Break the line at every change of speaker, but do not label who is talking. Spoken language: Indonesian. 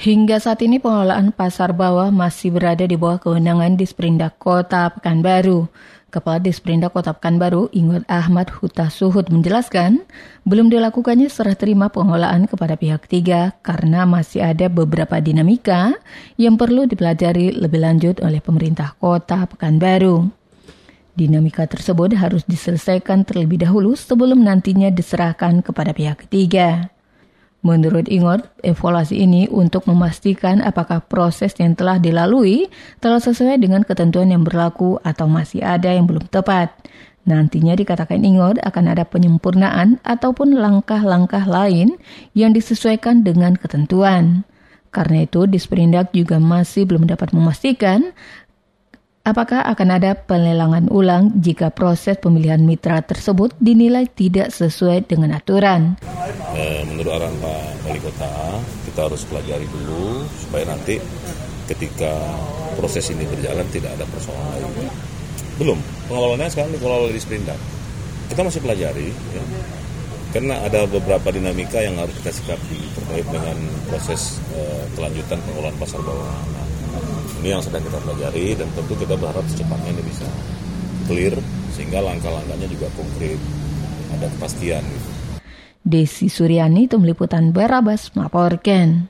Hingga saat ini pengelolaan pasar bawah masih berada di bawah kewenangan Disperindak Kota Pekanbaru. Kepala Disperindak Kota Pekanbaru, Ingot Ahmad Huta Suhud menjelaskan, belum dilakukannya serah terima pengelolaan kepada pihak ketiga karena masih ada beberapa dinamika yang perlu dipelajari lebih lanjut oleh pemerintah Kota Pekanbaru. Dinamika tersebut harus diselesaikan terlebih dahulu sebelum nantinya diserahkan kepada pihak ketiga. Menurut Ingot, evaluasi ini untuk memastikan apakah proses yang telah dilalui telah sesuai dengan ketentuan yang berlaku atau masih ada yang belum tepat. Nantinya dikatakan Ingot akan ada penyempurnaan ataupun langkah-langkah lain yang disesuaikan dengan ketentuan. Karena itu, Disperindak juga masih belum dapat memastikan Apakah akan ada pelelangan ulang jika proses pemilihan mitra tersebut dinilai tidak sesuai dengan aturan?
Eh, menurut arahan Pak Wali Kota, kita harus pelajari dulu supaya nanti ketika proses ini berjalan tidak ada persoalan lain. Belum, pengelolaannya sekarang dikelola di Sprindak. Kita masih pelajari, ya. karena ada beberapa dinamika yang harus kita sikapi terkait dengan proses eh, kelanjutan pengelolaan pasar bawah. Nah, ini yang sedang kita pelajari dan tentu kita berharap secepatnya ini bisa clear sehingga langkah-langkahnya juga konkret ada kepastian gitu.
Desi Suryani, Tim Liputan Barabas melaporkan.